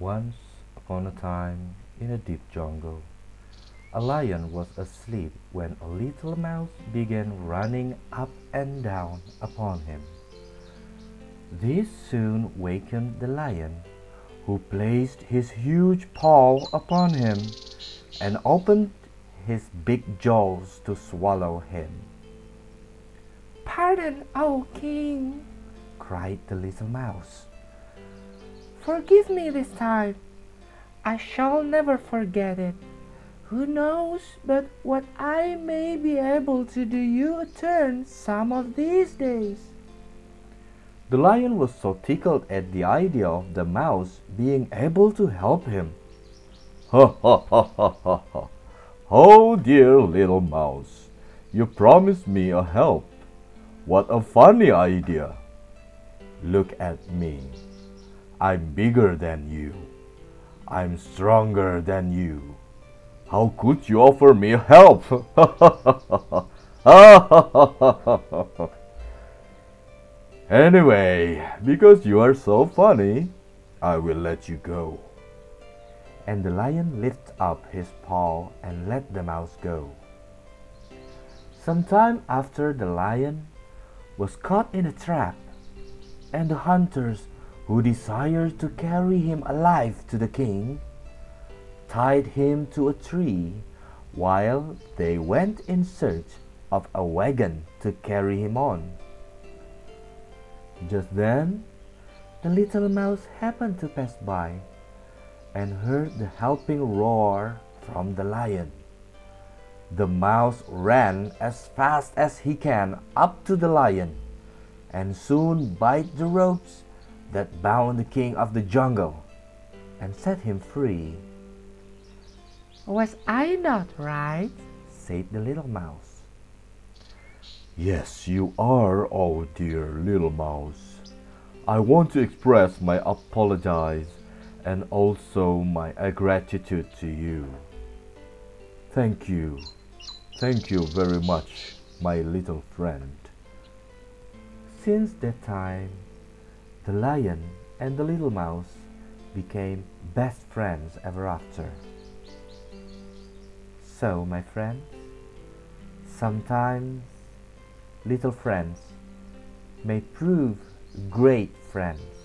Once upon a time, in a deep jungle, a lion was asleep when a little mouse began running up and down upon him. This soon wakened the lion, who placed his huge paw upon him and opened his big jaws to swallow him. Pardon, O king, cried the little mouse. Forgive me this time. I shall never forget it. Who knows but what I may be able to do you a turn some of these days? The lion was so tickled at the idea of the mouse being able to help him. Ha ha ha ha ha ha! Oh dear little mouse, you promised me a help. What a funny idea! Look at me. I'm bigger than you. I'm stronger than you. How could you offer me help? anyway, because you are so funny, I will let you go. And the lion lifted up his paw and let the mouse go. Some time after, the lion was caught in a trap, and the hunters who desired to carry him alive to the king tied him to a tree while they went in search of a wagon to carry him on. Just then, the little mouse happened to pass by and heard the helping roar from the lion. The mouse ran as fast as he can up to the lion and soon bit the ropes that bound the king of the jungle and set him free. Was I not right? said the little mouse. Yes, you are, oh dear little mouse. I want to express my apologize and also my gratitude to you. Thank you. Thank you very much, my little friend. Since that time, the lion and the little mouse became best friends ever after. So, my friends, sometimes little friends may prove great friends.